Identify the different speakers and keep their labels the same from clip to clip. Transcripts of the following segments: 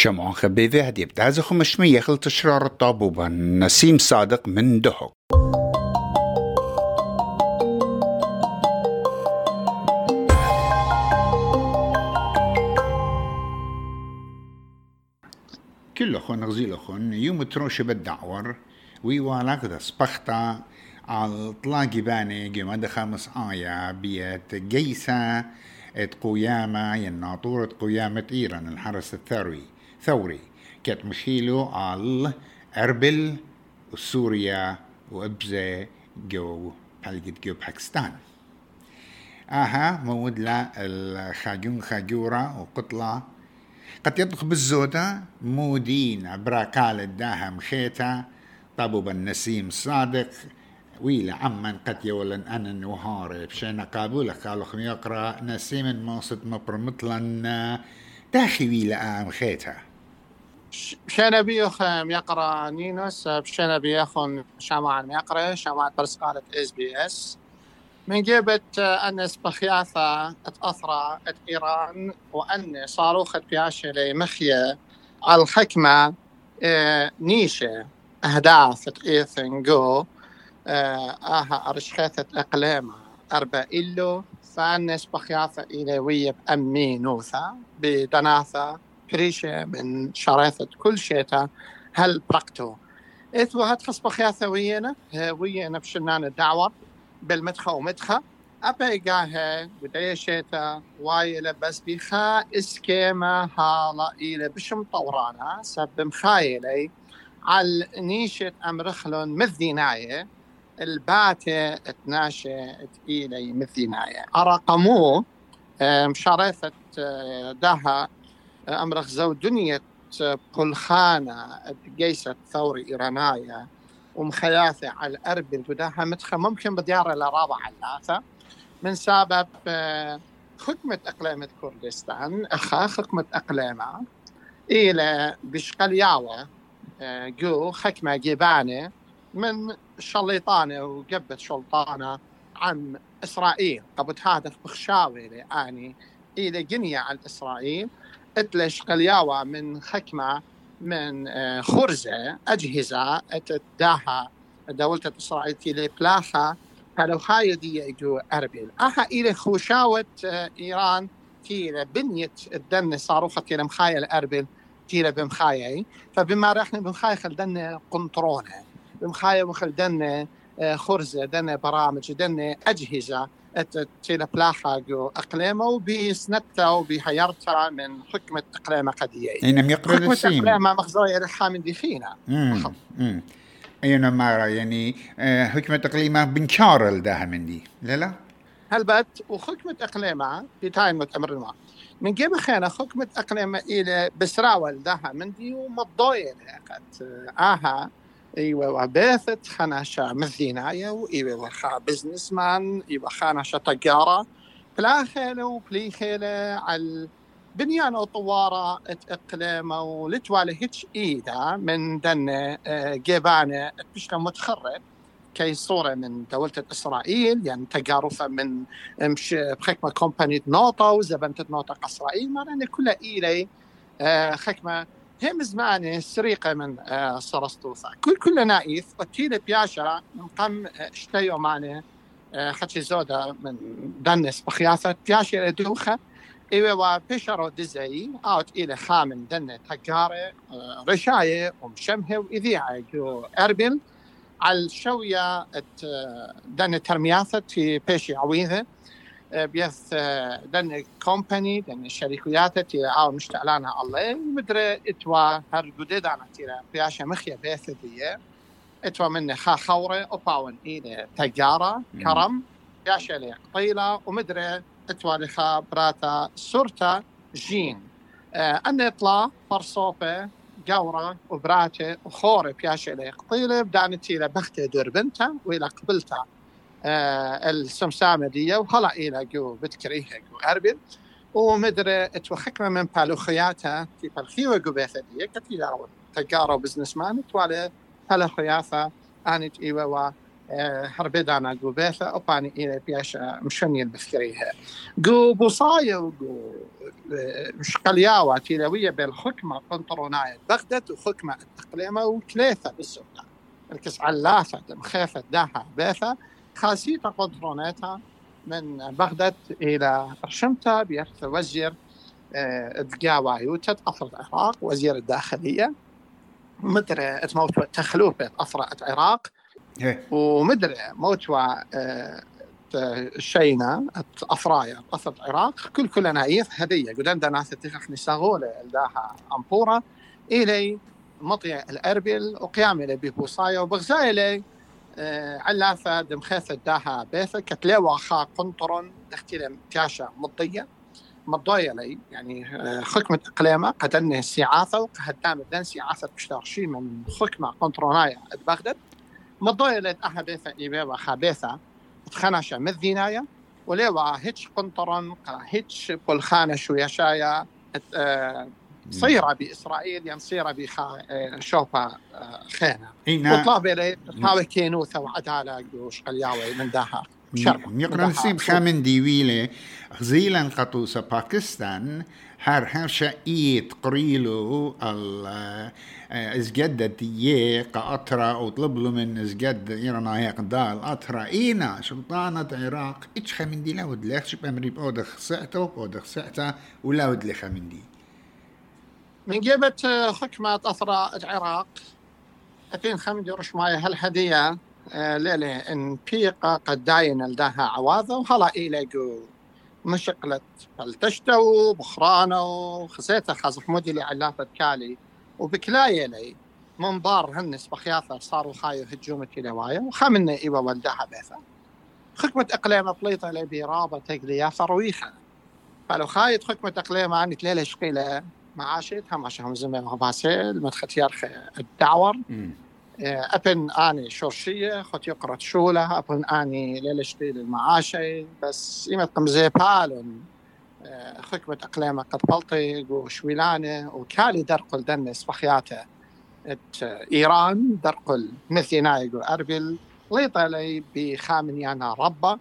Speaker 1: شمعون خبيذي هدي بتعزخ خمشمية خل تشرار الطابوبة نسيم صادق من دهق كل أخون غزيل أخون يوم تروش بالدعور ويوالاك دا سبختا على طلاقي باني جمد خمس آية بيت جيسة قيامة يناطورة قيامة إيران الحرس الثوري ثوري. كانت مشيلو على أربل وسوريا وأبزة جو حلقة جو باكستان آها مود لا الخاجون خاجورة وقطلة قد يطبخ بالزودة مودين عبرا قال الداها مخيتا طابو بالنسيم صادق. ويلا عمن قد يولن أنا نوهاري بشينا قابولة قالوا خم يقرأ نسيم موسط مبر مطلن. داخي ويلا آم خيتا.
Speaker 2: بشينا بيوخم يقرأ نينوس بشينا بيوخم شامعان يقرأ شامعان برسقالة إس بي إس. من جيبت أنس بخياثة أثرى إيران وأن صاروخ بياشلي مخية. الحكمة آه، نيشة أهداف إيثن جو آه، آها أرشخيثة أقليمة أربع إلو فأنس بخياثة إلوية بأمينوثة بدناثة بريشة من شريثة كل شيتا هل برقتو إثو هتخص بخياثة وينا وينا بشنان الدعوة بالمدخة ومدخة. أبيقاها وديشيتا وايلة بس بخا إسكيما هالا إلى بشم طورانا. سب مخايلي على نيشة أمرخلون مذيناية. الباتة اتناشة تقيلي مذيناية. أرقمو مشارفة داها أمرخ زو دنيا بلخانة جيسة ثوري إيراناية ومخياثة على الأربل وداها مدخة ممكن بديار الأراضي علاثة من سبب خدمة أقليمة كردستان. أخا خدمة أقليمة. إلى بشقلياوة جو خكمة جيبانة من شليطانة وقبة شلطانة عن إسرائيل. قبل هذا بخشاوي يعني إلى جنية على إسرائيل. أتلش قلياوة من خكمة من خرزة أجهزة أتداها دولة إسرائيل تيلي بلاخة هلو هاي دي يجو أربيل. أها إلى خوشاوة إيران تيلة بنية الدن صاروخة تيلة مخايل أربيل تيلة بمخايا فبما رحنا بمخايا خلدنا قنطرونة. بمخايا وخلدنا خرزة دنا برامج دنا أجهزة. جو أقليمة وبسنتها وبحيرتها من حكمة أقليمة قدية
Speaker 1: إنم يقرأ
Speaker 2: حكمة أقليمة مخزوية من ديخينا
Speaker 1: أيونا مارا يعني آه، حكمة إقليمة بنشارل ده من دي. لا لا.
Speaker 2: هلبت وحكمة أقليمة بتاين متأمر الماء من جيب خينا حكمة أقليمة إلى بسراول دها من دي ومضوية قد. آها إيوه وبيثت خناشة مثيناية وإيوة وخا بزنس مان إيوه خاناشة تجارة بلاخيلة وبليخيلة على بنيان وطوارة اقليمة ولتوالي هيتش إيدا من دن جيبانة بشنا متخرب. كي صورة من دولة إسرائيل يعني تجارفة من مش بحكمة كومباني نوطة وزبنت نوطة إسرائيل ما لأن كلها إيلي حكمة هم زمان سريقة من سرستوثا كل كل نايف وتيل بياشا قم اشتيو ماني خدش زودا من دنس بخياثة بياشا دوخة إيوه وبشرو دزي أوت إلى خامن دنة تجارة رشاية ومشمهة وإذيعة جو أربل. على الشوية دنة ترمياثة في بيشي عويذة بيث دن كومباني دن شركيات تي آو مشتعلانا الله. مدري إتوا هر جديد أنا تيرا بياشا مخيا بيث دي إتوا من خا خورة اوباون ايدي تجارة كرم. بياشا لي قطيلة ومدري إتوا لخا براتا سورتا جين. آه أن يطلع فرصوفة جورة وبراتة وخورة بياشا لي قطيلة بدأنا تيرا بختة دربنتا وإلى قبلتها آه السمسامة دي إلى جو بتكريها جو أربل ومدري اتوخكنا من بالوخياتها في بالخيوة جو بيثة دي كتير تجارة وبزنس مان توالي هلا خياثة آنت إيوة و هربدانا جو بيثة أوباني إلى بياشا مشني البثكريها جو بوصاية وجو مش قلياوة تيلوية بالحكمة قنطروناية بغداد وحكمة التقليمة وثلاثة بالسلطان. الكس علافة مخافة داها بيثة. خاصية قنطروناتها من بغداد إلى رشمتا بيرث وزير دقاوة يوتد أفرد العراق وزير الداخلية مدري تموت تخلوفة أفرد العراق ومدري موتوا الشينا افرايا قصة العراق. كل كل نايف هدية قدام ناس تخخ نساغولة الداها أمبورا إلي مطيع الأربل وقيام إلي ببوصايا وبغزايلي آه علافة دمخيثة داها بيثة كتليوا خا قنطرن تختيل تياشا مضية. مضايا لي يعني آه حكمة إقليمة قدنه السيعاثة وقهدام الدن سيعاثة بشتارشي من حكمة قنطرونايا بغداد. مضايا لي أها بيثة إيبيوا خا بيثة. تخنشة مذينايا وليوا هيتش قنطرن هيتش بولخانة شو يشايا آه، صيرة بإسرائيل ين صيرة بخا آه، آه، خينة وطلاب إلي تحاول كينوثة وعدالة وش قلياوي من داها
Speaker 1: نسيب خامن ديويلة غزيلا قطوسة باكستان هر هر شقيت قريلو ال إزجدت يه قطرة وطلب له من إزجد يرنا هيك دال أطرة. إينا سلطانة العراق إيش خمن دي؟ لاود ليخ شب أمري بودخ سعته بودخ سعته ولاود لي خمن دي.
Speaker 2: من جبت حكمة أطرة العراق. أتين خمن رش ماي هالهدية ليلة إن بيقة قد داين لداها عواذة وهلا إيلقوا مشقلة فلتشتو بخرانو خسيتة خازف مودي علافة كالي. وبكلاية لي منظار هنس بخياثة صاروا خايو هجومة لوايا وخامنا إيوا ولدها بيثا خكمة إقليم بليطة لي برابة تقليا فرويخة. فلو خايت خكمة إقليم عني تليلة شقيلة معاشتها ما شهم زمي مغباسيل مدخت الدعور أبن آني شرشية خط يقرأ شولة أبن آني ليلشتي المعاشي بس ايمت قمزي بالون خكمة أقليمة قد بلطي وشويلانة. وكالي درقل دنس بخياته إيران درقل مثيناي جو أربل ليطة لي بخامنيانا ربا.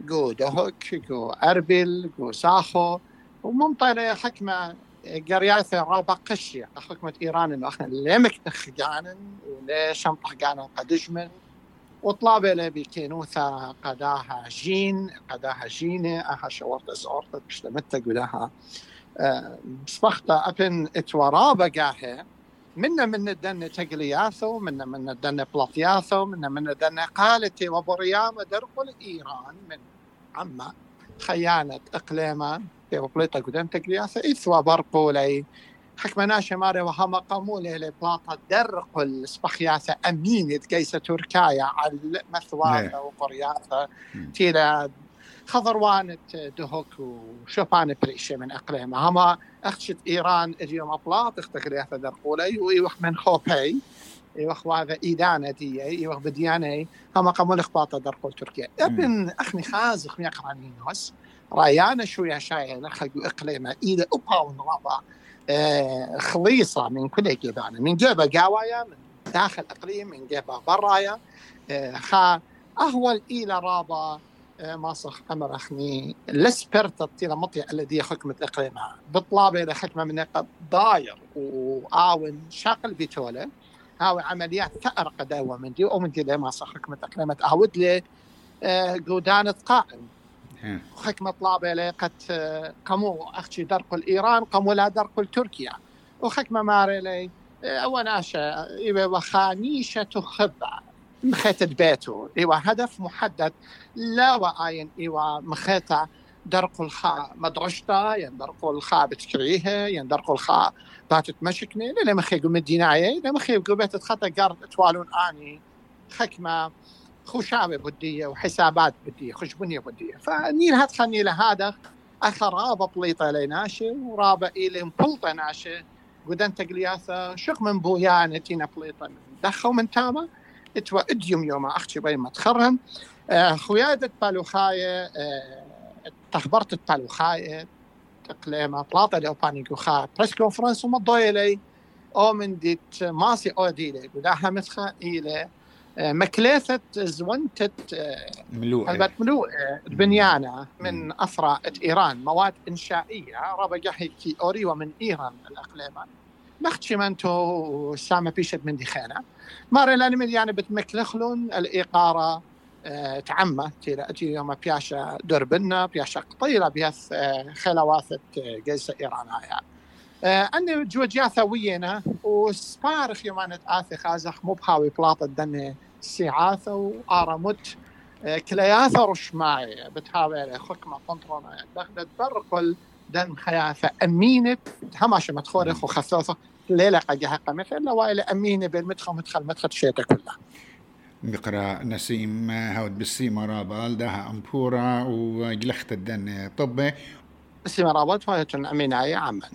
Speaker 2: جو دهك جو أربل جو ساخو. وممطلة حكمة قرياثة رابا قشية. حكمة إيران إنه أخنا ليمك تخجانن وليش قانن قدجمن وطلابة لبي كينوثا قداها جين قداها جينة أها شورت زورت بشتمتة قداها أه بسبختا أبن إتورابة قاهي منا من الدن تقلياثو منا من الدن بلاطياثو منا من الدن قالتي وبريامة درقل إيران من عما خيانة إقليما بليطة قدام تقلياثو إثوى برقولي حكمنا شماري وهما قامولي لبلاطة درق السبخياثة أمين كيسة تركايا على مثواثة نعم. وقرياثة تيلا خضروانة دهوك وشوفان بريشة من أقليمة هما أخشت إيران اليوم أبلاط اختكرياثة درقولي وإيوخ من خوبي إيوخ هذا إيدانة دي إيوخ بديانة هما قاموا إخباط درقول تركيا ابن أخني خازخ ميقرانينوس رايانا شو يا شاي نخلق إقليمة. إذا أبها ونرابا آه، خليصة من كل جبانة من جبة قاوايا من داخل إقليم من جبة برايا. آه، خا أهول إلى آه، ماسخ أمر أخني. لسبرت الطيلة مطيع الذي حكمة إقليمها بطلابة إلى حكمة من داير وآون شاقل بتولة هاو عمليات ثأر قداوة من دي. ومن دي ما صح حكمة إقليمة. أهود لي قودانة قائم. حكمة طلابة قد قمو أختي درق الإيران قمو لا درق تركيا وحكمة ماري أو ناشا إيوه وخانيشة خبع مخيت بيته إيوه هدف محدد لا وآين إيوه مخيتة درق الخاء مدرشتا يندرق الخاء بتكريه يندرق الخاء باتت مشكني لما مخي قوم الديناية لما مخي قوم بيت تخطى قرد توالون آني. حكمة خوشاوي بدية وحسابات بدية خشبنية بدية فنيل هات خني هذا اخر رابا بليطة ليناشي ورابا إلي مبلطة ناشي. قدن تقلياثة شق من بويان تينا بليطة من دخو من تاما اتوا اديوم يوم أختي بين ما تخرهم. آه خويادة بالوخاية آه تخبرت البالوخاية تقليمة بلاطة لأوباني قوخا بريس كونفرنس وما ضوي لي أو من ديت ماسي أو ديلي. قداها متخا إلي. مكليثة زونتة
Speaker 1: ملوءة
Speaker 2: البت ملوءة بنيانة من أثرى إيران مواد إنشائية ربا كي أوري ومن إيران الأقليمة. بختشي منتو سامة بيشت من دخانة. ماري لأني يعني بتمكلخلون الإيقارة آه، تيلا أتي يوم بياشا دربنا بياشا قطيلة بيث آه، خلواثة جيسة إيران هاي أني جوجياثا وينا وسبارخ يوم أنا تآثي خازخ مو بهاوي بلاطة دني سيعاثة وآرمت آه، كلياثة رشماي بتهاوي خكمة قنطرنا دخلت برقل دن خياثة أمينة. هماش مدخورخ وخثوثة ليلة قد حقا مثل لوائل أمينة بالمدخل مدخل مدخل شيتا كلها.
Speaker 1: بقرا نسيم هاود بالسيما رابال داها أمبورا وجلخت الدن طبي.
Speaker 2: السيما رابط فايتون أمينة عاما